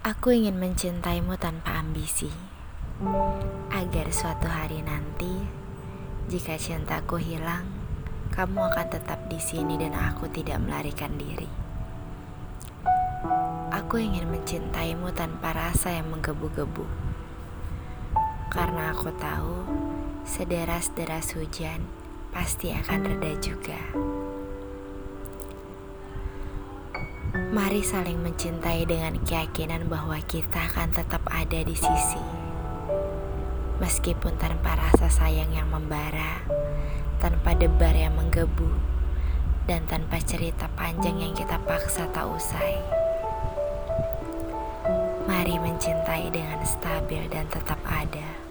Aku ingin mencintaimu tanpa ambisi, agar suatu hari nanti, jika cintaku hilang, kamu akan tetap di sini dan aku tidak melarikan diri. Aku ingin mencintaimu tanpa rasa yang menggebu-gebu, karena aku tahu sederas-deras hujan pasti akan reda juga. Mari saling mencintai dengan keyakinan bahwa kita akan tetap ada di sisi. Meskipun tanpa rasa sayang yang membara, tanpa debar yang menggebu, dan tanpa cerita panjang yang kita paksa tak usai. Mari mencintai dengan stabil dan tetap ada.